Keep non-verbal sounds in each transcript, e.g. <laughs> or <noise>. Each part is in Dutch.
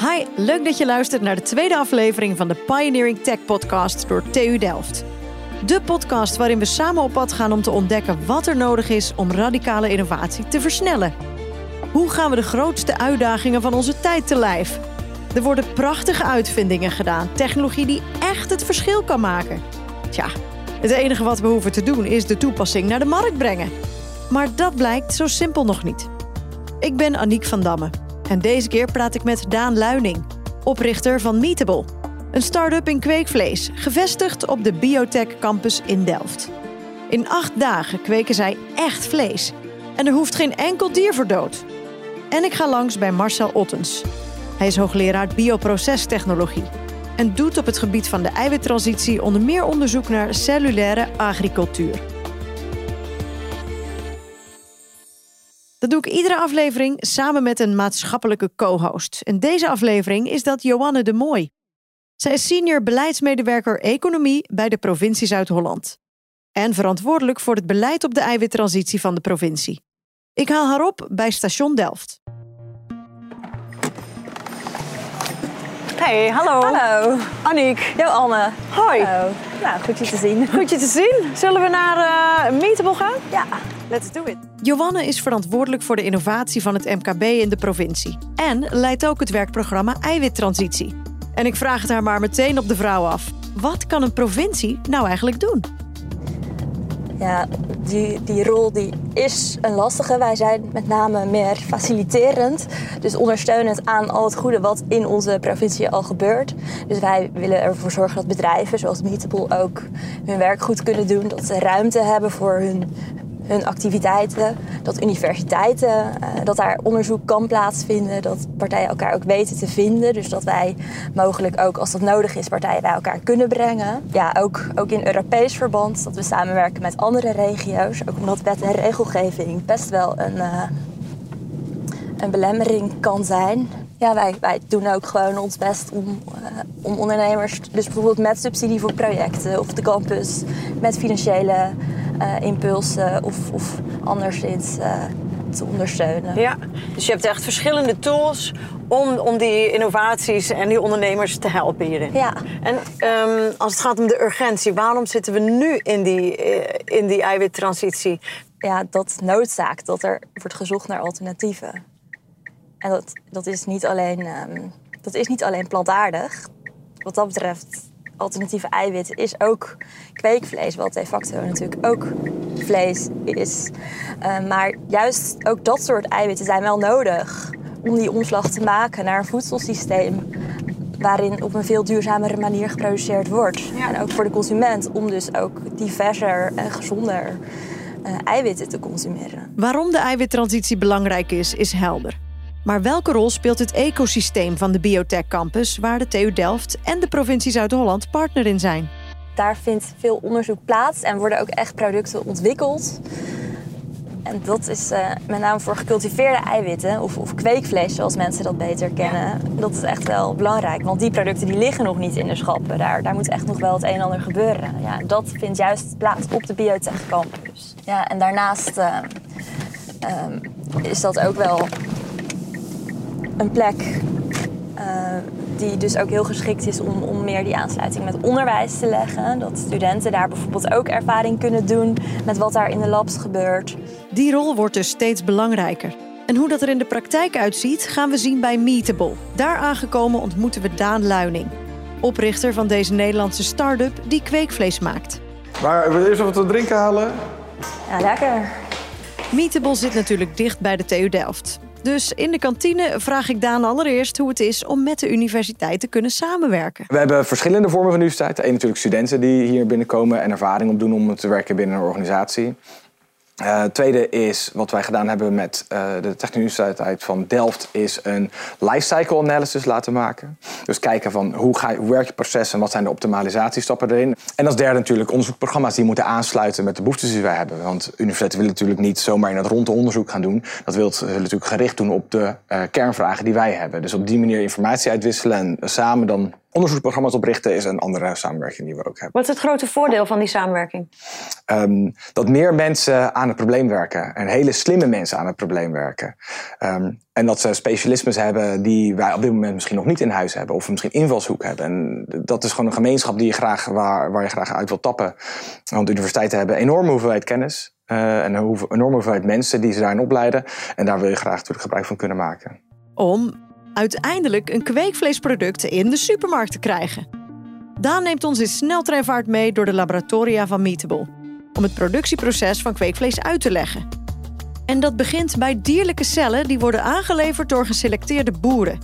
Hi, leuk dat je luistert naar de tweede aflevering van de Pioneering Tech Podcast door TU Delft. De podcast waarin we samen op pad gaan om te ontdekken wat er nodig is om radicale innovatie te versnellen. Hoe gaan we de grootste uitdagingen van onze tijd te lijf? Er worden prachtige uitvindingen gedaan, technologie die echt het verschil kan maken. Tja, het enige wat we hoeven te doen is de toepassing naar de markt brengen. Maar dat blijkt zo simpel nog niet. Ik ben Aniek van Damme en deze keer praat ik met Daan Luining, oprichter van Meetable. Een start-up in kweekvlees, gevestigd op de Biotech Campus in Delft. In acht dagen kweken zij echt vlees. En er hoeft geen enkel dier voor dood. En ik ga langs bij Marcel Ottens. Hij is hoogleraar bioprocestechnologie en doet op het gebied van de eiwittransitie onder meer onderzoek naar cellulaire agricultuur. Dat doe ik iedere aflevering samen met een maatschappelijke co-host. En deze aflevering is dat Joanne de Mooi. Zij is senior beleidsmedewerker economie bij de provincie Zuid-Holland. En verantwoordelijk voor het beleid op de eiwittransitie van de provincie. Ik haal haar op bij station Delft. Hey, hallo. Hallo. Aniek. Yo, Anne. Hoi. Hallo. Nou, goed je te zien. Goed je te zien. Zullen we naar uh, Meetable gaan? Ja. Let's do it. Joanne is verantwoordelijk voor de innovatie van het MKB in de provincie. En leidt ook het werkprogramma Eiwittransitie. En ik vraag het haar maar meteen op de vrouw af. Wat kan een provincie nou eigenlijk doen? Ja, die, die rol die is een lastige. Wij zijn met name meer faciliterend. Dus ondersteunend aan al het goede wat in onze provincie al gebeurt. Dus wij willen ervoor zorgen dat bedrijven zoals Meetable ook hun werk goed kunnen doen. Dat ze ruimte hebben voor hun hun activiteiten, dat universiteiten, uh, dat daar onderzoek kan plaatsvinden, dat partijen elkaar ook weten te vinden. Dus dat wij mogelijk ook, als dat nodig is, partijen bij elkaar kunnen brengen. Ja, ook, ook in Europees verband, dat we samenwerken met andere regio's. Ook omdat wet en regelgeving best wel een, uh, een belemmering kan zijn. Ja, wij, wij doen ook gewoon ons best om, uh, om ondernemers, dus bijvoorbeeld met subsidie voor projecten of de campus, met financiële uh, impulsen of, of anderszins uh, te ondersteunen. Ja, dus je hebt echt verschillende tools om, om die innovaties en die ondernemers te helpen hierin. Ja. En um, als het gaat om de urgentie, waarom zitten we nu in die, in die eiwittransitie? Ja, dat noodzaakt dat er wordt gezocht naar alternatieven. En dat, dat, is, niet alleen, um, dat is niet alleen plantaardig. Wat dat betreft alternatieve eiwitten is ook kweekvlees, wat de facto natuurlijk ook vlees is. Uh, maar juist ook dat soort eiwitten zijn wel nodig om die omslag te maken naar een voedselsysteem waarin op een veel duurzamere manier geproduceerd wordt. Ja. En ook voor de consument om dus ook diverser en gezonder uh, eiwitten te consumeren. Waarom de eiwittransitie belangrijk is, is helder. Maar welke rol speelt het ecosysteem van de Biotech Campus, waar de TU Delft en de provincie Zuid-Holland partner in zijn? Daar vindt veel onderzoek plaats en worden ook echt producten ontwikkeld. En dat is uh, met name voor gecultiveerde eiwitten of, of, kweekvlees, zoals mensen dat beter kennen. Dat is echt wel belangrijk, want die producten die liggen nog niet in de schappen. Daar, daar moet echt nog wel het een en ander gebeuren. Ja, dat vindt juist plaats op de Biotech Campus. Ja, en daarnaast uh, um, is dat ook wel een plek uh, die dus ook heel geschikt is om, om meer die aansluiting met onderwijs te leggen. Dat studenten daar bijvoorbeeld ook ervaring kunnen doen met wat daar in de labs gebeurt. Die rol wordt dus steeds belangrijker. En hoe dat er in de praktijk uitziet, gaan we zien bij Meetable. Daar aangekomen ontmoeten we Daan Luining, oprichter van deze Nederlandse start-up die kweekvlees maakt. Maar we eerst wat te drinken halen? Ja, lekker. Meetable zit natuurlijk dicht bij de TU Delft. Dus in de kantine vraag ik Daan allereerst hoe het is om met de universiteit te kunnen samenwerken. We hebben verschillende vormen van universiteit. Eén natuurlijk studenten die hier binnenkomen en ervaring opdoen om te werken binnen een organisatie. Uh, tweede is wat wij gedaan hebben met uh, de Technische Universiteit van Delft, is een lifecycle analysis laten maken. Dus kijken van hoe, ga je, werkt je proces en wat zijn de optimalisatiestappen erin. En als derde natuurlijk onderzoekprogramma's die moeten aansluiten met de behoeftes die wij hebben. Want universiteiten willen natuurlijk niet zomaar in het ronde onderzoek gaan doen. Dat wil natuurlijk gericht doen op de uh, kernvragen die wij hebben. Dus op die manier informatie uitwisselen en samen dan onderzoeksprogramma's oprichten is een andere samenwerking die we ook hebben. Wat is het grote voordeel van die samenwerking? Ehm, dat meer mensen aan het probleem werken. En hele slimme mensen aan het probleem werken. Ehm, en dat ze specialismes hebben die wij op dit moment misschien nog niet in huis hebben. Of misschien invalshoek hebben. En dat is gewoon een gemeenschap die je graag, waar, waar je graag uit wil tappen. Want universiteiten hebben een enorme hoeveelheid kennis. Uh, en een enorme hoeveelheid mensen die ze daarin opleiden. En daar wil je graag natuurlijk gebruik van kunnen maken. Om uiteindelijk een kweekvleesproduct in de supermarkt te krijgen. Daan neemt ons in sneltreinvaart mee door de laboratoria van Meatable. Om het productieproces van kweekvlees uit te leggen. En dat begint bij dierlijke cellen die worden aangeleverd door geselecteerde boeren.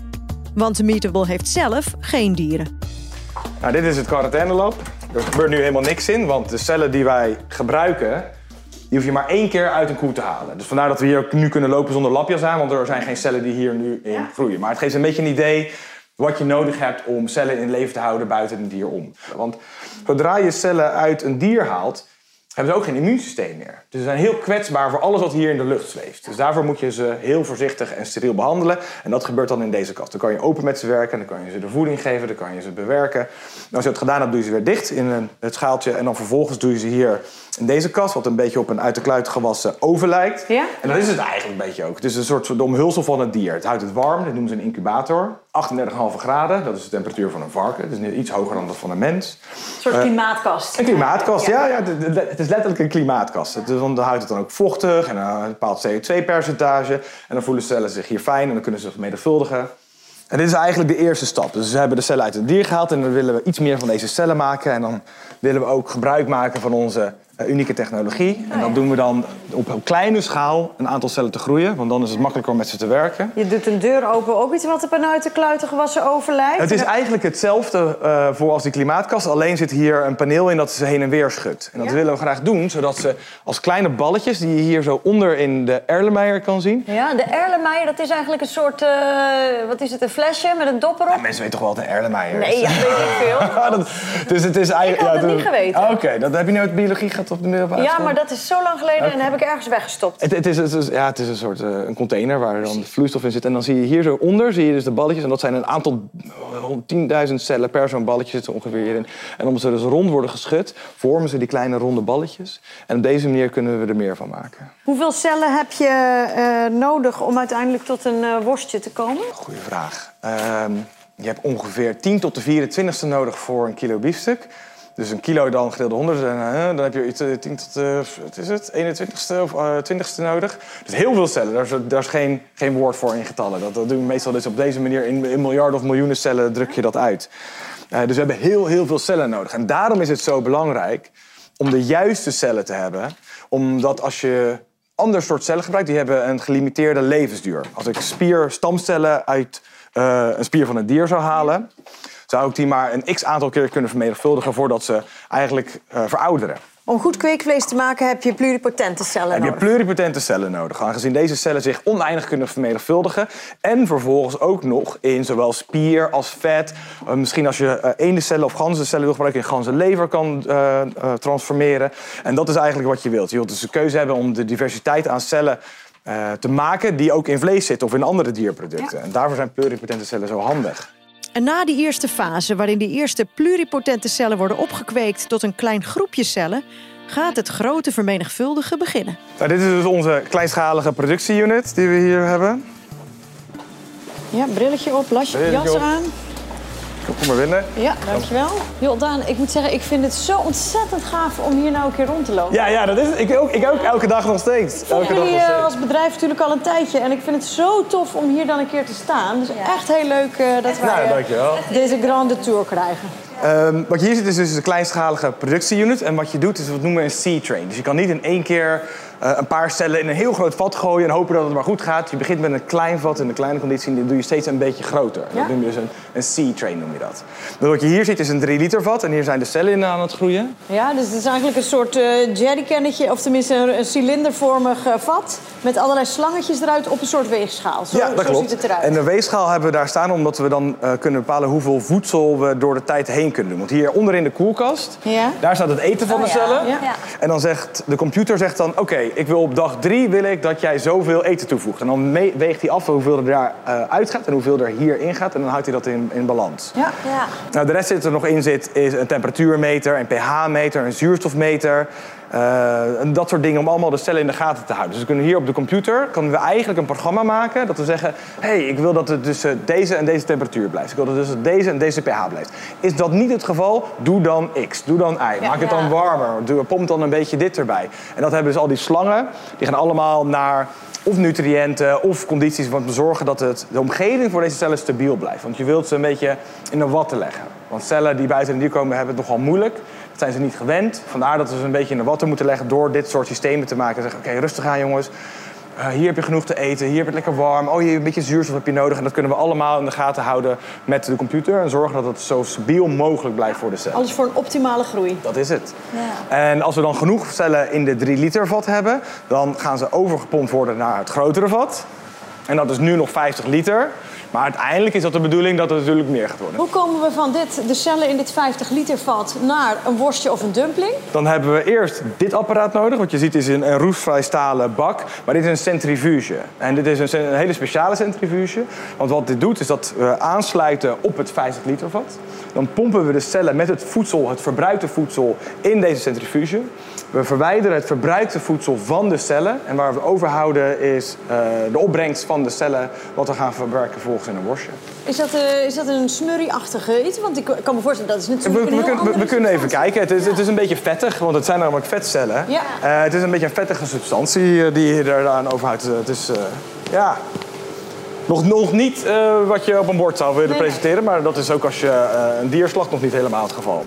Want Meatable heeft zelf geen dieren. Nou, dit is het quarantainelab. Er gebeurt nu helemaal niks in, want de cellen die wij gebruiken die hoef je maar één keer uit een koe te halen. Dus vandaar dat we hier nu kunnen lopen zonder lapjas aan, want er zijn geen cellen die hier nu in groeien. Maar het geeft een beetje een idee wat je nodig hebt om cellen in leven te houden buiten een dier om. Want zodra je cellen uit een dier haalt, hebben ze ook geen immuunsysteem meer. Dus ze zijn heel kwetsbaar voor alles wat hier in de lucht zweeft. Dus daarvoor moet je ze heel voorzichtig en steriel behandelen. En dat gebeurt dan in deze kast. Dan kan je open met ze werken, dan kan je ze de voeding geven, dan kan je ze bewerken. En als je dat gedaan hebt, doe je ze weer dicht in het schaaltje. En dan vervolgens doe je ze hier in deze kast, wat een beetje op een uit de kluit gewassen oven lijkt. Ja? En dat is het eigenlijk een beetje ook. Het is een soort de omhulsel van het dier. Het houdt het warm, dat noemen ze een incubator. 38,5 graden, dat is de temperatuur van een varken. Dus iets hoger dan dat van een mens. Een soort klimaatkast. Een klimaatkast, ja. ja, het is letterlijk een klimaatkast. Het, dan houdt het dan ook vochtig en een bepaald CO2-percentage. En dan voelen cellen zich hier fijn en dan kunnen ze zich vermenigvuldigen. En dit is eigenlijk de eerste stap. Dus we hebben de cellen uit het dier gehaald en dan willen we iets meer van deze cellen maken. En dan willen we ook gebruik maken van onze unieke technologie. En dat doen we dan op een kleine schaal een aantal cellen te groeien. Want dan is het makkelijker om met ze te werken. Je doet een deur open, ook iets wat er vanuit de kluiten gewassen over lijkt? Het is eigenlijk hetzelfde uh, voor als die klimaatkast. Alleen zit hier een paneel in dat ze heen en weer schudt. En dat willen we graag doen, zodat ze als kleine balletjes... die je hier zo onder in de Erlenmeyer kan zien. Ja, de Erlenmeyer, dat is eigenlijk een soort... Uh, wat is het, een flesje met een dop erop? Ja, mensen weten toch wel wat een Erlenmeyer is? Nee, ja, weet ik veel. <laughs> dat, dus het is eigenlijk, ik had het niet geweten. Oké, dat heb je nu uit biologie gehad op de Ja, maar dat is zo lang geleden en heb ik ergens weggestopt. Het, het, is, het, is, ja, het is een soort uh, een container waar dan de vloeistof in zit. En dan zie je hier zo onder zie je dus de balletjes. En dat zijn een aantal, 10.000 cellen per zo'n balletje zitten ongeveer hierin. En omdat ze dus rond worden geschud, vormen ze die kleine ronde balletjes. En op deze manier kunnen we er meer van maken. Hoeveel cellen heb je uh, nodig om uiteindelijk tot een uh, worstje te komen? Goeie vraag. Ehm, je hebt ongeveer 10 tot de 24ste nodig voor een kilo biefstuk. Dus een kilo dan gedeeld door 100, dan heb je iets 10 tot uh, is het, 21ste of uh, 20ste nodig. Dus heel veel cellen, daar is, daar is geen, geen woord voor in getallen. Dat, dat doen we meestal dus op deze manier. In, in miljarden of miljoenen cellen druk je dat uit. Dus we hebben heel, heel veel cellen nodig. En daarom is het zo belangrijk om de juiste cellen te hebben. Omdat als je ander soort cellen gebruikt, die hebben een gelimiteerde levensduur. Als ik spierstamcellen uit een spier van een dier zou halen zou ik die maar een x aantal keer kunnen vermenigvuldigen voordat ze eigenlijk uh, verouderen. Om goed kweekvlees te maken heb je pluripotente cellen heb nodig. Heb je pluripotente cellen nodig. Aangezien deze cellen zich oneindig kunnen vermenigvuldigen. En vervolgens ook nog in zowel spier als vet. Uh, misschien als je uh, eendencellen of ganzencellen wil gebruiken... in ganzenlever kan uh, transformeren. En dat is eigenlijk wat je wilt. Je wilt dus de keuze hebben om de diversiteit aan cellen... te maken die ook in vlees zitten of in andere dierproducten. Ja. En daarvoor zijn pluripotente cellen zo handig. En na die eerste fase, waarin die eerste pluripotente cellen worden opgekweekt tot een klein groepje cellen, gaat het grote vermenigvuldigen beginnen. Nou, dit is dus onze kleinschalige productieunit die we hier hebben. Ja, brilletje op, lasje, jas aan. Kom maar binnen. Ja, dankjewel. Joh, Daan, ik moet zeggen, ik vind het zo ontzettend gaaf om hier nou een keer rond te lopen. Ja, ja dat is het. Ik ook, ik ook elke dag nog steeds. Ik volg jullie uh, als bedrijf natuurlijk al een tijdje. En ik vind het zo tof om hier dan een keer te staan. Dus ja. echt heel leuk uh, dat wij nou, deze grande tour krijgen. Um, wat je hier ziet is dus een kleinschalige productieunit. En wat je doet is wat noemen we een C-train. Dus je kan niet in één keer een paar cellen in een heel groot vat gooien en hopen dat het maar goed gaat. Je begint met een klein vat in een kleine conditie en die doe je steeds een beetje groter. Ja? Dat noem je dus een, een C-train noem je dat. Dus wat je hier ziet is een 3 liter vat en hier zijn de cellen in aan het groeien. Ja, dus het is eigenlijk een soort uh, jerrycannetje, of tenminste een, een cilindervormig uh, vat. Met allerlei slangetjes eruit op een soort weegschaal. Zo, ja, dat zo klopt. ziet het eruit. En de weegschaal hebben we daar staan omdat we dan eh, kunnen bepalen hoeveel voedsel we door de tijd heen kunnen doen. Want hier onder in de koelkast, Ja. daar staat het eten van Oh, de ja. cellen. Ja. Ja. En dan zegt de computer zegt dan, oké, ik wil op dag drie wil ik dat jij zoveel eten toevoegt. En dan weegt hij af hoeveel er daar eh, uitgaat en hoeveel er hierin gaat. En dan houdt hij dat in, in balans. Ja. Ja. Nou, de rest die er nog in zit is een temperatuurmeter, een pH-meter, een zuurstofmeter. Eh, en dat soort dingen om allemaal de cellen in de gaten te houden. Dus we kunnen hier op de computer kunnen we eigenlijk een programma maken dat we zeggen: hé, hey, ik wil dat het tussen deze en deze temperatuur blijft. Ik wil dat het tussen deze en deze pH blijft. Is dat niet het geval? Doe dan X, doe dan Y. Maak het dan Ja. warmer. Doe, pomp dan een beetje dit erbij. En dat hebben dus al die slangen. Die gaan allemaal naar of nutriënten of condities om te zorgen dat het, de omgeving voor deze cellen stabiel blijft. Want je wilt ze een beetje in de watten leggen. Want cellen die buiten de dier komen hebben het nogal moeilijk. Dat zijn ze niet gewend. Vandaar dat we ze een beetje in de watten moeten leggen door dit soort systemen te maken. Zeggen, oké, rustig aan jongens. Eh, hier heb je genoeg te eten, hier heb je het lekker warm. Oh, hier een beetje zuurstof heb je nodig. En dat kunnen we allemaal in de gaten houden met de computer. En zorgen dat het zo stabiel mogelijk blijft voor de cel. Alles voor een optimale groei. Dat is het. Ja. En als we dan genoeg cellen in de 3 liter vat hebben, dan gaan ze overgepompt worden naar het grotere vat. En dat is nu nog 50 liter. Maar uiteindelijk is dat de bedoeling dat het natuurlijk meer gaat worden. Hoe komen we van dit, de cellen in dit 50 liter vat naar een worstje of een dumpling? Dan hebben we eerst dit apparaat nodig. Wat je ziet is een, een roestvrij stalen bak. Maar dit is een centrifuge. En dit is een, een hele speciale centrifuge. Want wat dit doet is dat we aansluiten op het 50 liter vat. Dan pompen we de cellen met het voedsel, het verbruikte voedsel, in deze centrifuge. We verwijderen het verbruikte voedsel van de cellen. En waar we overhouden is eh, de opbrengst van de cellen... wat we gaan verwerken volgens in een worstje. Is dat, eh, is dat een smurrie-achtige iets? Want ik kan me voorstellen, dat is natuurlijk we we, we kunnen even kijken. Het is, het is een beetje vettig, want het zijn namelijk vetcellen. Ja. Eh, het is een beetje een vettige substantie die je eraan overhoudt. Het is, ja... Nog, nog niet eh, wat je op een bord zou willen Nee. presenteren, maar dat is ook als je eh, een dier slacht nog niet helemaal het geval.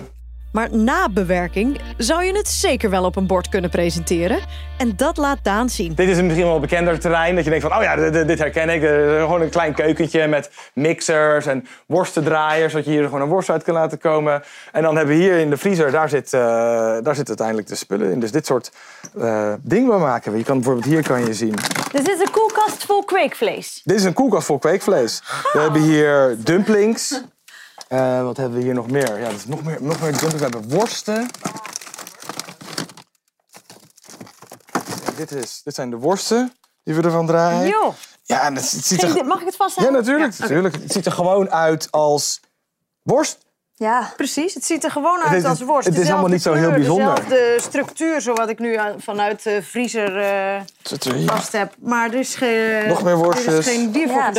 Maar na bewerking zou je het zeker wel op een bord kunnen presenteren. En dat laat Daan zien. Dit is een misschien wel een bekender terrein. Dat je denkt van, oh ja, dit, herken ik. Gewoon een klein keukentje met mixers en worstendraaiers. Dat je hier gewoon een worst uit kan laten komen. En dan hebben we hier in de vriezer, daar zit, eh, daar zit uiteindelijk de spullen in. Dus dit soort eh, dingen maken we. Je kan bijvoorbeeld hier kan je zien. Dus dit is een koelkast vol kweekvlees. Dit is een koelkast vol kweekvlees. We hebben hier dumplings. Eh, wat hebben we hier nog meer? Ja, dat is nog meer, nog meer dumplings. We hebben worsten. Ja, dit, is, dit zijn de worsten die we ervan draaien. Joh. Ja, en het, het ziet er, Mag ik het ja, vasthouden? natuurlijk, natuurlijk. Het ziet er gewoon uit als worst. Ja. Precies, het ziet er gewoon uit is- als worst. het is Dezelfde allemaal niet zo heel bijzonder. Dezelfde structuur, zo wat ik nu aan- vanuit de vriezer eh, Het zit er hier. vast heb. Maar er is geen, Nog meer er worstjes. is geen dier voor Ja.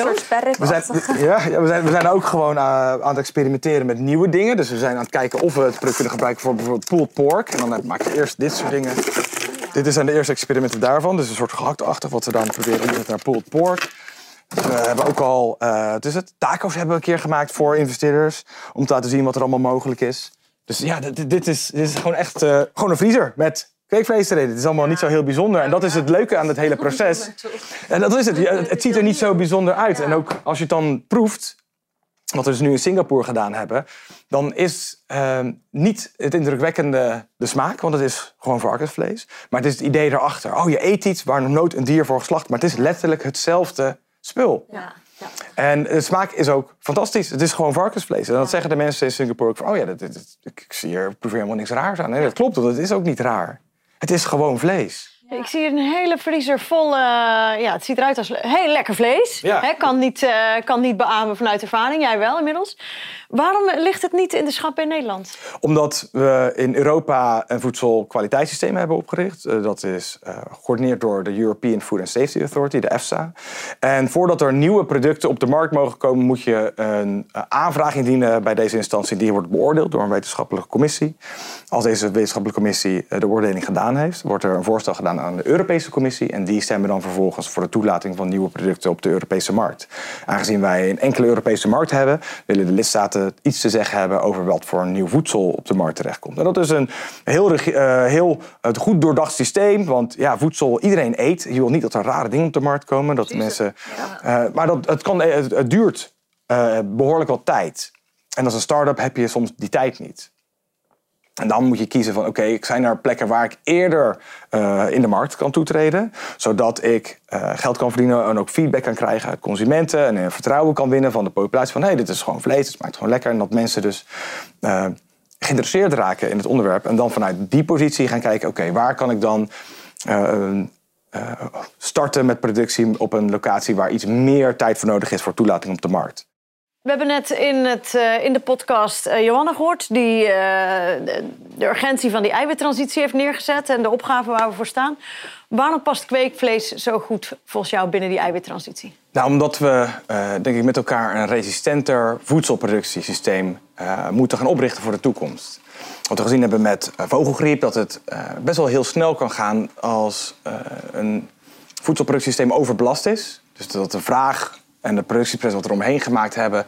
We zijn, ja, ja, we, zijn, we zijn ook gewoon eh, aan het experimenteren met nieuwe dingen. Dus we zijn aan het kijken of we het product kunnen gebruiken voor bijvoorbeeld pulled pork. En dan maak je eerst dit soort dingen. Dit zijn de eerste experimenten daarvan. Dus een soort gehaktachtig wat we dan proberen om te zetten naar pulled pork. We hebben ook al, eh het taco's hebben we een keer gemaakt voor investeerders. Om te laten zien wat er allemaal mogelijk is. Dus ja, dit, dit is, dit is gewoon echt eh, gewoon een vriezer met kweekvlees erin. Het is allemaal niet zo heel bijzonder. En dat is het leuke aan het hele proces. En dat is Het het ziet er niet zo bijzonder uit. En ook als je het dan proeft, wat we dus nu in Singapore gedaan hebben, dan is ehm, niet het indrukwekkende de smaak, want het is gewoon varkensvlees. Maar het is het idee erachter. Oh, je eet iets waar nog nooit een dier voor geslacht, maar het is letterlijk hetzelfde spul. Ja. En de smaak is ook fantastisch. Het is gewoon varkensvlees. En dat zeggen de mensen in Singapore ook van... oh ja, dit- ik zie hier, hier helemaal niks raars aan. Nee, dat klopt, want het is ook niet raar. Het is gewoon vlees. Ik zie een hele vriezer vol. eh, ja, het ziet eruit als heel lekker vlees. Ja. Kan, niet, eh, kan niet beamen vanuit ervaring. Jij wel inmiddels. Waarom ligt het niet in de schappen in Nederland? Omdat we in Europa een voedselkwaliteitssysteem hebben opgericht. Eh, Dat is eh, gecoördineerd door de European Food and Safety Authority, de EFSA. En voordat er nieuwe producten op de markt mogen komen, moet je een eh, aanvraag indienen bij deze instantie. Die wordt beoordeeld door een wetenschappelijke commissie. Als deze wetenschappelijke commissie eh, de beoordeling gedaan heeft, wordt er een voorstel gedaan aan de Europese Commissie. En die stemmen dan vervolgens voor de toelating van nieuwe producten op de Europese markt. Aangezien wij een enkele Europese markt hebben, willen de lidstaten iets te zeggen hebben over wat voor nieuw voedsel op de markt terechtkomt. En dat is een heel, eh, heel het goed doordacht systeem. Want ja, voedsel, iedereen eet. Je wil niet dat er rare dingen op de markt komen. Dat mensen, eh, maar dat, het, kan, het, het duurt eh, behoorlijk wat tijd. En als een start-up heb je soms die tijd niet. En dan moet je kiezen van oké, ik zijn er plekken waar ik eerder uh, in de markt kan toetreden. Zodat ik uh, geld kan verdienen en ook feedback kan krijgen uit consumenten. En uh, vertrouwen kan winnen van de populatie van hé, hey, dit is gewoon vlees, het smaakt gewoon lekker. En dat mensen dus geïnteresseerd raken in het onderwerp. En dan vanuit die positie gaan kijken, oké, waar kan ik dan starten met productie op een locatie waar iets meer tijd voor nodig is voor toelating op de markt. We hebben net in, het, uh, in de podcast uh, Johanna gehoord... die de, de, urgentie van die eiwittransitie heeft neergezet... en de opgave waar we voor staan. Waarom past kweekvlees zo goed volgens jou binnen die eiwittransitie? Nou, omdat we denk ik met elkaar een resistenter voedselproductiesysteem... moeten gaan oprichten voor de toekomst. Wat we gezien hebben met vogelgriep... dat het best wel heel snel kan gaan als een voedselproductiesysteem overbelast is. Dus dat de vraag en de productieproces wat we eromheen gemaakt hebben,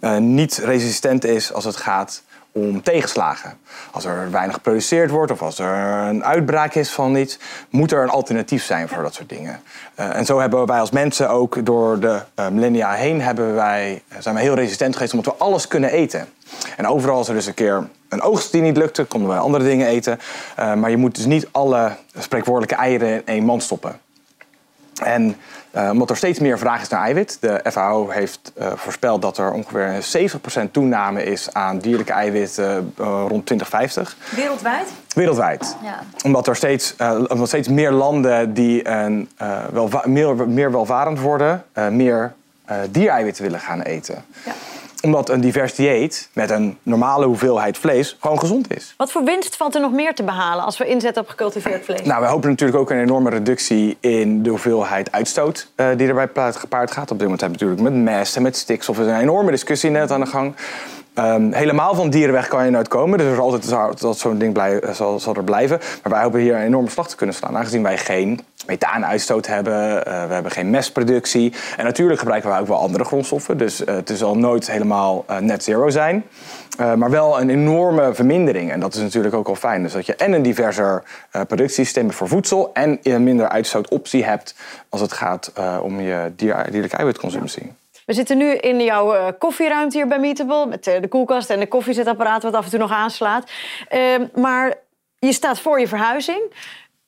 uh, niet resistent is als het gaat om tegenslagen. Als er weinig geproduceerd wordt of als er een uitbraak is van iets, moet er een alternatief zijn voor dat soort dingen. Uh, en zo hebben wij als mensen ook door de uh, millennia heen hebben wij, zijn we heel resistent geweest omdat we alles kunnen eten. En overal als er dus een keer een oogst die niet lukte, konden we andere dingen eten. Maar je moet dus niet alle spreekwoordelijke eieren in één mand stoppen. En uh, omdat er steeds meer vraag is naar eiwit. De FAO heeft uh, voorspeld dat er ongeveer 70% toename is aan dierlijke eiwitten uh, rond 2050. Wereldwijd? Wereldwijd. Ja. Omdat er steeds, omdat steeds meer landen die een, wel, meer, meer welvarend worden, meer diereiwitten willen gaan eten. Ja omdat een divers dieet met een normale hoeveelheid vlees gewoon gezond is. Wat voor winst valt er nog meer te behalen als we inzetten op gecultiveerd vlees? Nou, we hopen natuurlijk ook een enorme reductie in de hoeveelheid uitstoot uh, die erbij gepaard gaat. Op dit moment hebben we natuurlijk met mest en met stikstof een enorme discussie net aan de gang. Um, helemaal van dieren weg kan je nooit komen. Dus er is altijd dat zo'n ding blij, eh, zal, zal, er blijven. Maar wij hopen hier een enorme slag te kunnen slaan. Aangezien wij geen methaanuitstoot hebben, uh, we hebben geen mestproductie. En natuurlijk gebruiken wij ook wel andere grondstoffen. Dus uh, het zal nooit helemaal net zero zijn. maar wel een enorme vermindering. En dat is natuurlijk ook al fijn. Dus dat je en een diverser productiesysteem voor voedsel... en minder uitstootoptie hebt als het gaat om je dier, dierlijke eiwitconsumptie. We zitten nu in jouw uh, koffieruimte hier bij Meetable... met uh, de koelkast en de koffiezetapparaat wat af en toe nog aanslaat. Uh, maar je staat voor je verhuizing.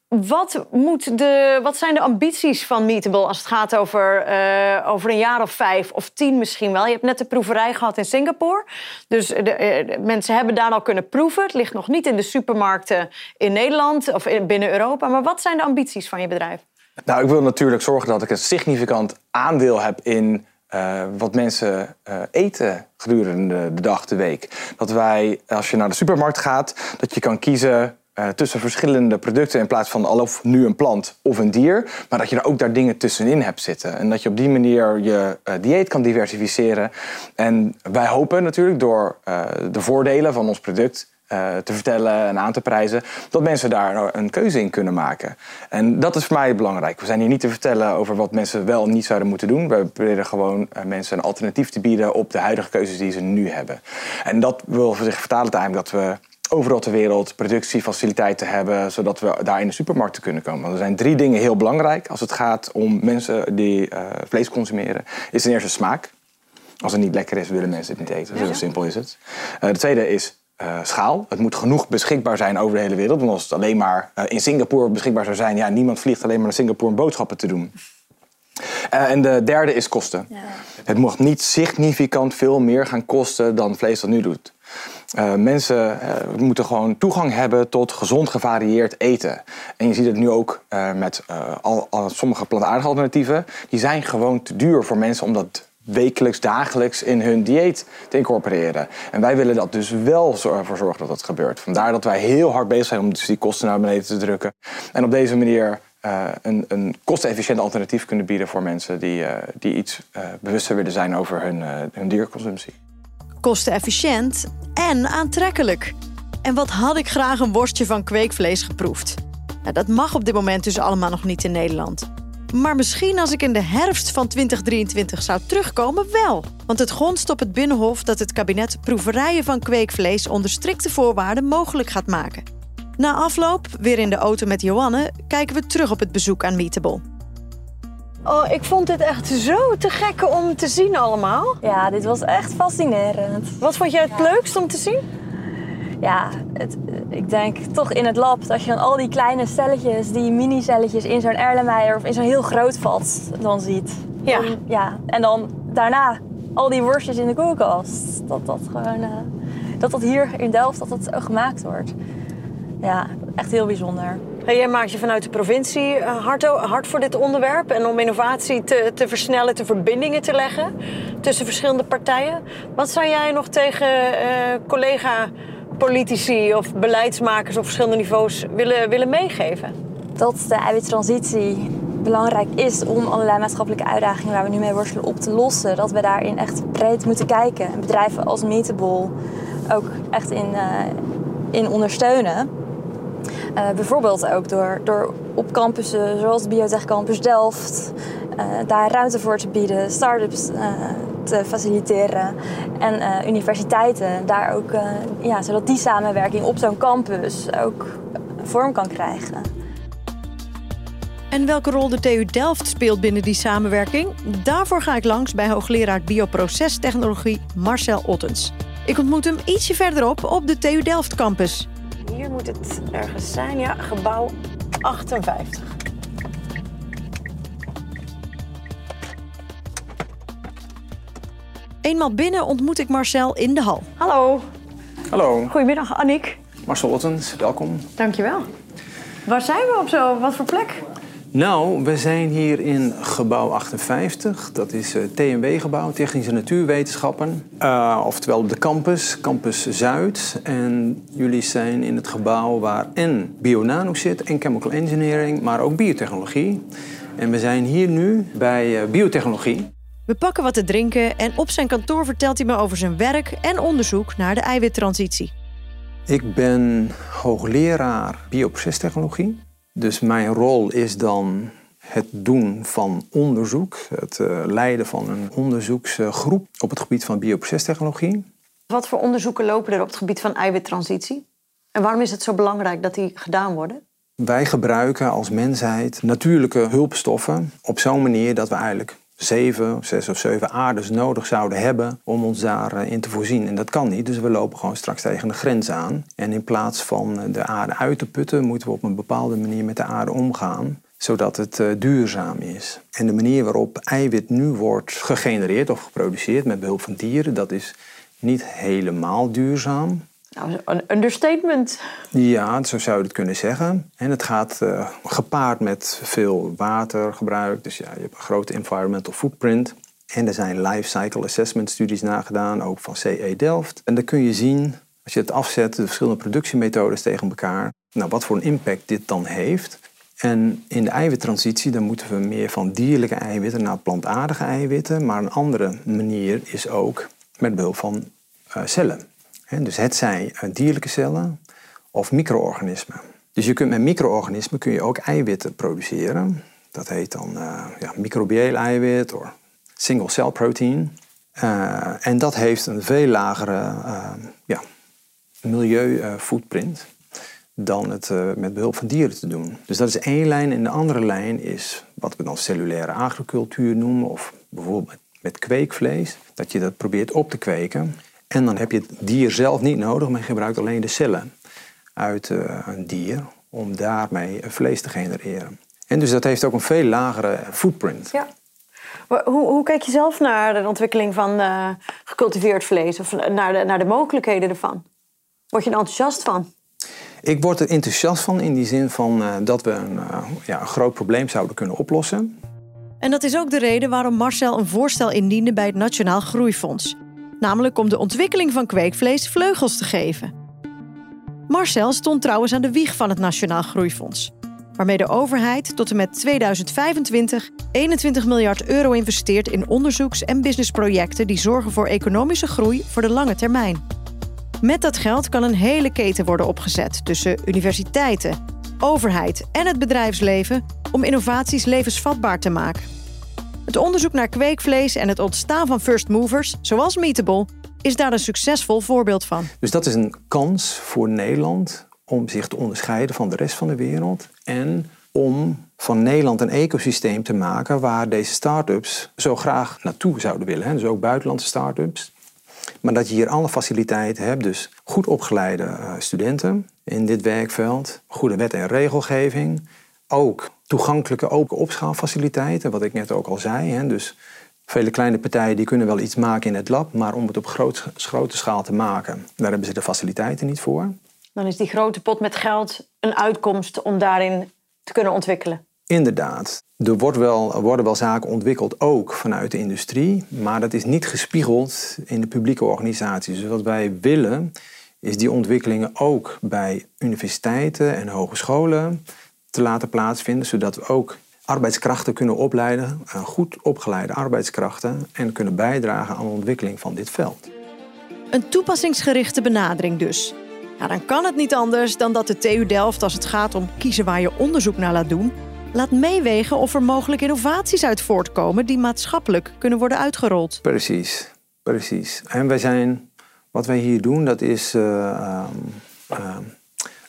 Wat, moet de, wat zijn de ambities van Meetable als het gaat over, uh, over een jaar of vijf of tien misschien wel? Je hebt net de proeverij gehad in Singapore. Dus de, mensen hebben daar al kunnen proeven. Het ligt nog niet in de supermarkten in Nederland of in, binnen Europa. Maar wat zijn de ambities van je bedrijf? Nou, ik wil natuurlijk zorgen dat ik een significant aandeel heb in uh, wat mensen uh, eten gedurende de dag, de week. Dat wij, als je naar de supermarkt gaat, dat je kan kiezen uh, tussen verschillende producten in plaats van of nu een plant of een dier. Maar dat je er ook daar dingen tussenin hebt zitten. En dat je op die manier je dieet kan diversificeren. En wij hopen natuurlijk door de voordelen van ons product te vertellen en aan te prijzen, dat mensen daar een keuze in kunnen maken. En dat is voor mij belangrijk. We zijn hier niet te vertellen over wat mensen wel en niet zouden moeten doen. We proberen gewoon uh, mensen een alternatief te bieden op de huidige keuzes die ze nu hebben. En dat wil voor zich vertalen uiteindelijk dat we overal ter wereld productiefaciliteiten hebben, zodat we daar in de supermarkten kunnen komen. Want er zijn drie dingen heel belangrijk als het gaat om mensen die uh, vlees consumeren. Is ten eerste smaak. Als het niet lekker is, willen mensen het niet eten. Zo simpel is het. de tweede is uh, schaal. Het moet genoeg beschikbaar zijn over de hele wereld. Want als het alleen maar uh, in Singapore beschikbaar zou zijn, ja, niemand vliegt alleen maar naar Singapore om boodschappen te doen. Uh, en de derde is kosten. Ja. Het mag niet significant veel meer gaan kosten dan vlees dat nu doet. mensen moeten gewoon toegang hebben tot gezond gevarieerd eten. En je ziet het nu ook met al, al, sommige plantaardige alternatieven. Die zijn gewoon te duur voor mensen omdat wekelijks, dagelijks in hun dieet te incorporeren. En wij willen dat dus wel voor zorgen dat dat gebeurt. Vandaar dat wij heel hard bezig zijn om dus die kosten naar beneden te drukken. En op deze manier uh, een, een kostenefficiënt alternatief kunnen bieden voor mensen die, uh, die iets uh, bewuster willen zijn over hun, hun dierconsumptie. Kostenefficiënt en aantrekkelijk. En wat had ik graag een worstje van kweekvlees geproefd? Nou, dat mag op dit moment dus allemaal nog niet in Nederland. Maar misschien als ik in de herfst van 2023 zou terugkomen, wel. Want het gonst op het Binnenhof dat het kabinet proeverijen van kweekvlees onder strikte voorwaarden mogelijk gaat maken. Na afloop, weer in de auto met Joanne, kijken we terug op het bezoek aan Meetable. Oh, ik vond dit echt zo te gek om te zien allemaal. Ja, dit was echt fascinerend. Wat vond jij het leukst om te zien? Ja, het, ik denk toch in het lab dat je dan al die kleine celletjes, die mini-celletjes in zo'n Erlenmeyer of in zo'n heel groot vat dan ziet. Ja. Dan- ja. En dan daarna al die worstjes in de koelkast. Dat dat gewoon, eh, dat dat hier in Delft dat dat gemaakt wordt. Ja, echt heel bijzonder. Jij maakt je vanuit de provincie eh, hard, voor dit onderwerp. En om innovatie te, te versnellen, te verbindingen te leggen tussen verschillende partijen. Wat zou jij nog tegen eh, collega-politici of beleidsmakers op verschillende niveaus willen, willen meegeven? dat de eiwittransitie belangrijk is om allerlei maatschappelijke uitdagingen waar we nu mee worstelen op te lossen. Dat we daarin echt breed moeten kijken. En bedrijven als Meetable ook echt in, eh, in ondersteunen. Eh, bijvoorbeeld ook door, door op campussen zoals de Biotech Campus Delft daar ruimte voor te bieden, start-ups eh, te faciliteren en eh, universiteiten daar ook, eh, ja, zodat die samenwerking op zo'n campus ook vorm kan krijgen. En welke rol de TU Delft speelt binnen die samenwerking? Daarvoor ga ik langs bij hoogleraar bioprocestechnologie Marcel Ottens. Ik ontmoet hem ietsje verderop op de TU Delft campus. Hier moet het ergens zijn, ja, gebouw 58. Eenmaal binnen ontmoet ik Marcel in de hal. Hallo, Hallo, goedemiddag Annick. Marcel Ottens, welkom. Dankjewel. Waar zijn we op zo? Wat voor plek? Nou, we zijn hier in gebouw 58. Dat is het TNW-gebouw, Technische Natuurwetenschappen. Eh, oftewel op de campus, campus Zuid. En jullie zijn in het gebouw waar en bionano zit, en chemical engineering, maar ook biotechnologie. En we zijn hier nu bij eh, biotechnologie. We pakken wat te drinken en op zijn kantoor vertelt hij me over zijn werk en onderzoek naar de eiwittransitie. Ik ben hoogleraar bioprocestechnologie. Dus mijn rol is dan het doen van onderzoek, het eh, leiden van een onderzoeksgroep op het gebied van bioprocestechnologie. Wat voor onderzoeken lopen er op het gebied van eiwittransitie? En waarom is het zo belangrijk dat die gedaan worden? Wij gebruiken als mensheid natuurlijke hulpstoffen op zo'n manier dat we eigenlijk zeven, zes of zeven aardes nodig zouden hebben om ons daarin te voorzien. En dat kan niet, dus we lopen gewoon straks tegen de grens aan. En in plaats van de aarde uit te putten, moeten we op een bepaalde manier met de aarde omgaan zodat het eh, duurzaam is. En de manier waarop eiwit nu wordt gegenereerd of geproduceerd met behulp van dieren, dat is niet helemaal duurzaam. Nou, een understatement. Ja, zo zou je het kunnen zeggen. En het gaat eh, gepaard met veel watergebruik. Dus ja, je hebt een grote environmental footprint. En er zijn life cycle assessment studies nagedaan, ook van CE Delft. En dan kun je zien, als je het afzet, de verschillende productiemethodes tegen elkaar, nou, wat voor een impact dit dan heeft. En in de eiwittransitie dan moeten we meer van dierlijke eiwitten naar plantaardige eiwitten. Maar een andere manier is ook met behulp van eh, cellen. Dus het zijn eh, dierlijke cellen of micro-organismen. Dus je kunt met micro-organismen kun je ook eiwitten produceren. Dat heet dan eh ja, eiwit of single cell protein. Eh, en dat heeft een veel lagere eh, ja, milieu-footprint dan het met behulp van dieren te doen. Dus dat is één lijn. En de andere lijn is wat we dan cellulaire agricultuur noemen, of bijvoorbeeld met kweekvlees, dat je dat probeert op te kweken. En dan heb je het dier zelf niet nodig, maar je gebruikt alleen de cellen uit eh, een dier om daarmee vlees te genereren. En dus dat heeft ook een veel lagere footprint. Ja. Hoe, hoe kijk je zelf naar de ontwikkeling van eh, gecultiveerd vlees of naar de, naar de mogelijkheden ervan? Word je er enthousiast van? Ik word er enthousiast van in die zin van eh, dat we een, ja, een groot probleem zouden kunnen oplossen. En dat is ook de reden waarom Marcel een voorstel indiende bij het Nationaal Groeifonds. Namelijk om de ontwikkeling van kweekvlees vleugels te geven. Marcel stond trouwens aan de wieg van het Nationaal Groeifonds. Waarmee de overheid tot en met 2025 21 miljard euro investeert in onderzoeks- en businessprojecten die zorgen voor economische groei voor de lange termijn. Met dat geld kan een hele keten worden opgezet tussen universiteiten, overheid en het bedrijfsleven om innovaties levensvatbaar te maken. Het onderzoek naar kweekvlees en het ontstaan van first movers, zoals Meatable, is daar een succesvol voorbeeld van. Dus dat is een kans voor Nederland om zich te onderscheiden van de rest van de wereld. En om van Nederland een ecosysteem te maken waar deze start-ups zo graag naartoe zouden willen. Dus ook buitenlandse start-ups. Maar dat je hier alle faciliteiten hebt, dus goed opgeleide uh, studenten in dit werkveld, goede wet en regelgeving, ook toegankelijke open opschaalfaciliteiten, wat ik net ook al zei. Hè, dus vele kleine partijen die kunnen wel iets maken in het lab, maar om het op groot, grote schaal te maken, daar hebben ze de faciliteiten niet voor. Dan is die grote pot met geld een uitkomst om daarin te kunnen ontwikkelen. Inderdaad. Er wordt wel, worden wel zaken ontwikkeld, ook vanuit de industrie, maar dat is niet gespiegeld in de publieke organisaties. Dus wat wij willen, is die ontwikkelingen ook bij universiteiten en hogescholen te laten plaatsvinden, zodat we ook arbeidskrachten kunnen opleiden, eh, goed opgeleide arbeidskrachten, en kunnen bijdragen aan de ontwikkeling van dit veld. Een toepassingsgerichte benadering dus. Ja, dan kan het niet anders dan dat de TU Delft, als het gaat om kiezen waar je onderzoek naar laat doen, laat meewegen of er mogelijk innovaties uit voortkomen die maatschappelijk kunnen worden uitgerold. Precies, precies. En wij zijn, wat wij hier doen, dat is uh, uh,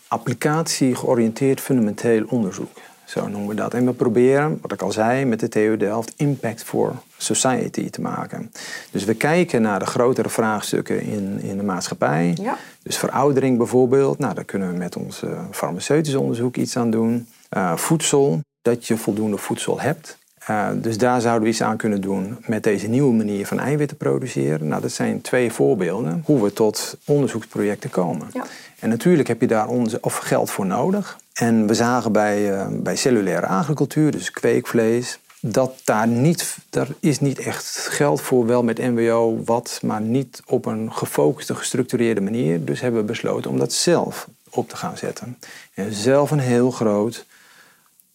uh, applicatie georiënteerd fundamenteel onderzoek. Zo noemen we dat. En we proberen, wat ik al zei, met de TU Delft impact for society te maken. Dus we kijken naar de grotere vraagstukken in, in de maatschappij. Ja. Dus veroudering bijvoorbeeld. Nou, daar kunnen we met ons uh, farmaceutisch onderzoek iets aan doen. Uh, voedsel, dat je voldoende voedsel hebt. Uh, dus daar zouden we iets aan kunnen doen met deze nieuwe manier van eiwitten produceren. Nou, dat zijn twee voorbeelden hoe we tot onderzoeksprojecten komen. Ja. En natuurlijk heb je daar of geld voor nodig. En we zagen bij, uh, bij cellulaire agricultuur, dus kweekvlees, dat daar niet, daar is niet echt geld voor, wel met NWO wat, maar niet op een gefocuste, gestructureerde manier. Dus hebben we besloten om dat zelf op te gaan zetten. En zelf een heel groot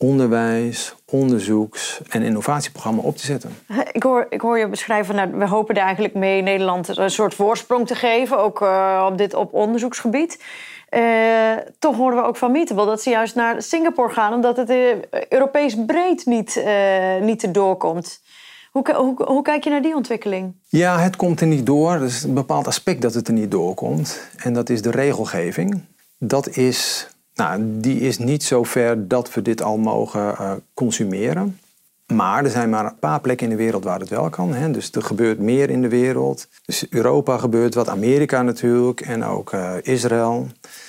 onderwijs, onderzoeks- en innovatieprogramma op te zetten. <laughs> Ik hoor, ik hoor je beschrijven, nou, we hopen er eigenlijk mee Nederland een soort voorsprong te geven, ook uh, op dit op onderzoeksgebied. Uh, toch horen we ook van Meetable dat ze juist naar Singapore gaan, omdat het uh, Europees breed niet, niet erdoor komt. Hoe, hoe, hoe, kijk je naar die ontwikkeling? Ja, het komt er niet door. Er is een bepaald aspect dat het er niet doorkomt. En dat is de regelgeving. Dat is nou, die is niet zo ver dat we dit al mogen uh, consumeren. Maar er zijn maar een paar plekken in de wereld waar het wel kan. Hè. Dus er gebeurt meer in de wereld. Dus Europa gebeurt wat, Amerika natuurlijk en ook uh, Israël.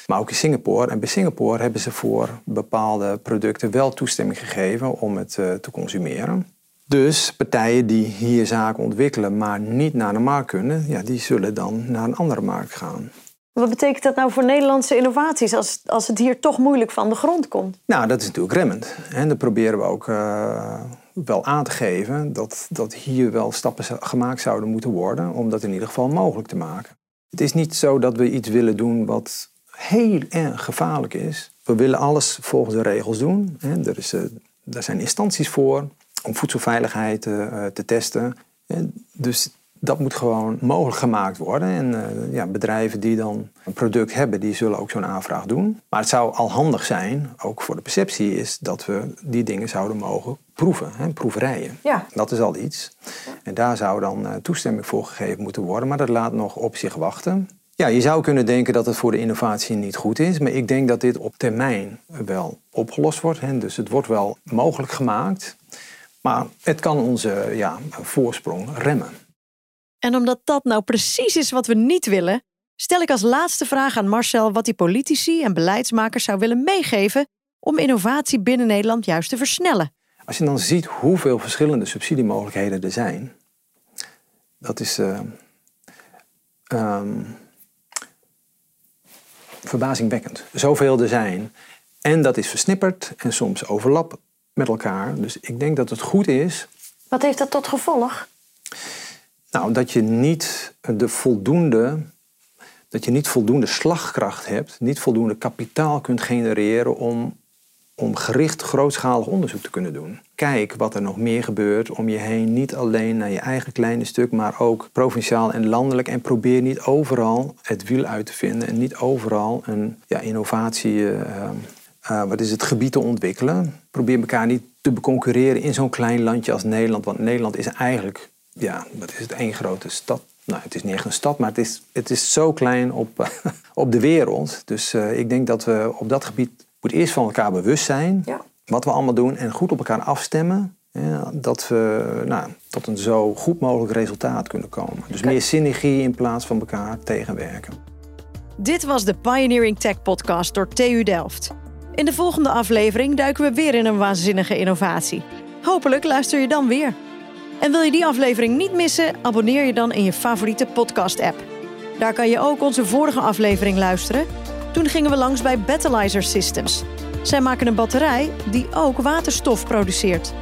Maar ook in Singapore. En bij Singapore hebben ze voor bepaalde producten wel toestemming gegeven om het uh, te consumeren. Dus partijen die hier zaken ontwikkelen, maar niet naar de markt kunnen, ja, die zullen dan naar een andere markt gaan. Wat betekent dat nou voor Nederlandse innovaties als, als het hier toch moeilijk van de grond komt? Nou, dat is natuurlijk remmend. En dat proberen we ook uh, wel aan te geven dat, dat hier wel stappen gemaakt zouden moeten worden om dat in ieder geval mogelijk te maken. Het is niet zo dat we iets willen doen wat heel erg gevaarlijk is. We willen alles volgens de regels doen. Hè. Er, is, uh, er zijn instanties voor om voedselveiligheid uh, te testen. Dus dat moet gewoon mogelijk gemaakt worden. En uh, ja, bedrijven die dan een product hebben, die zullen ook zo'n aanvraag doen. Maar het zou al handig zijn, ook voor de perceptie, is dat we die dingen zouden mogen proeven, hè, proeverijen. Ja. Dat is al iets. En daar zou dan uh, toestemming voor gegeven moeten worden, maar dat laat nog op zich wachten. Ja, je zou kunnen denken dat het voor de innovatie niet goed is, maar ik denk dat dit op termijn wel opgelost wordt. Hè. Dus het wordt wel mogelijk gemaakt, maar het kan onze ja, voorsprong remmen. En omdat dat nou precies is wat we niet willen, stel ik als laatste vraag aan Marcel wat die politici en beleidsmakers zou willen meegeven om innovatie binnen Nederland juist te versnellen. Als je dan ziet hoeveel verschillende subsidiemogelijkheden er zijn, dat is uh, um, verbazingwekkend. Zoveel er zijn. En dat is versnipperd en soms overlap met elkaar. Dus ik denk dat het goed is. Wat heeft dat tot gevolg? Nou, dat je niet de voldoende, dat je niet voldoende slagkracht hebt, niet voldoende kapitaal kunt genereren om, om gericht grootschalig onderzoek te kunnen doen. Kijk wat er nog meer gebeurt om je heen, niet alleen naar je eigen kleine stuk, maar ook provinciaal en landelijk. En probeer niet overal het wiel uit te vinden en niet overal een ja, innovatie, uh, uh, wat is het, gebied te ontwikkelen. Probeer elkaar niet te beconcurreren in zo'n klein landje als Nederland, want Nederland is eigenlijk ja, dat is het één grote stad. Nou, het is niet echt een stad, maar het is, het is zo klein op, <laughs> op de wereld. Dus uh, ik denk dat we op dat gebied moet eerst van elkaar bewust zijn. Ja. Wat we allemaal doen en goed op elkaar afstemmen. Ja, dat we nou, tot een zo goed mogelijk resultaat kunnen komen. Dus meer synergie in plaats van elkaar tegenwerken. Dit was de Pioneering Tech Podcast door TU Delft. In de volgende aflevering duiken we weer in een waanzinnige innovatie. Hopelijk luister je dan weer. En wil je die aflevering niet missen, abonneer je dan in je favoriete podcast-app. Daar kan je ook onze vorige aflevering luisteren. Toen gingen we langs bij Battleizer Systems. Zij maken een batterij die ook waterstof produceert.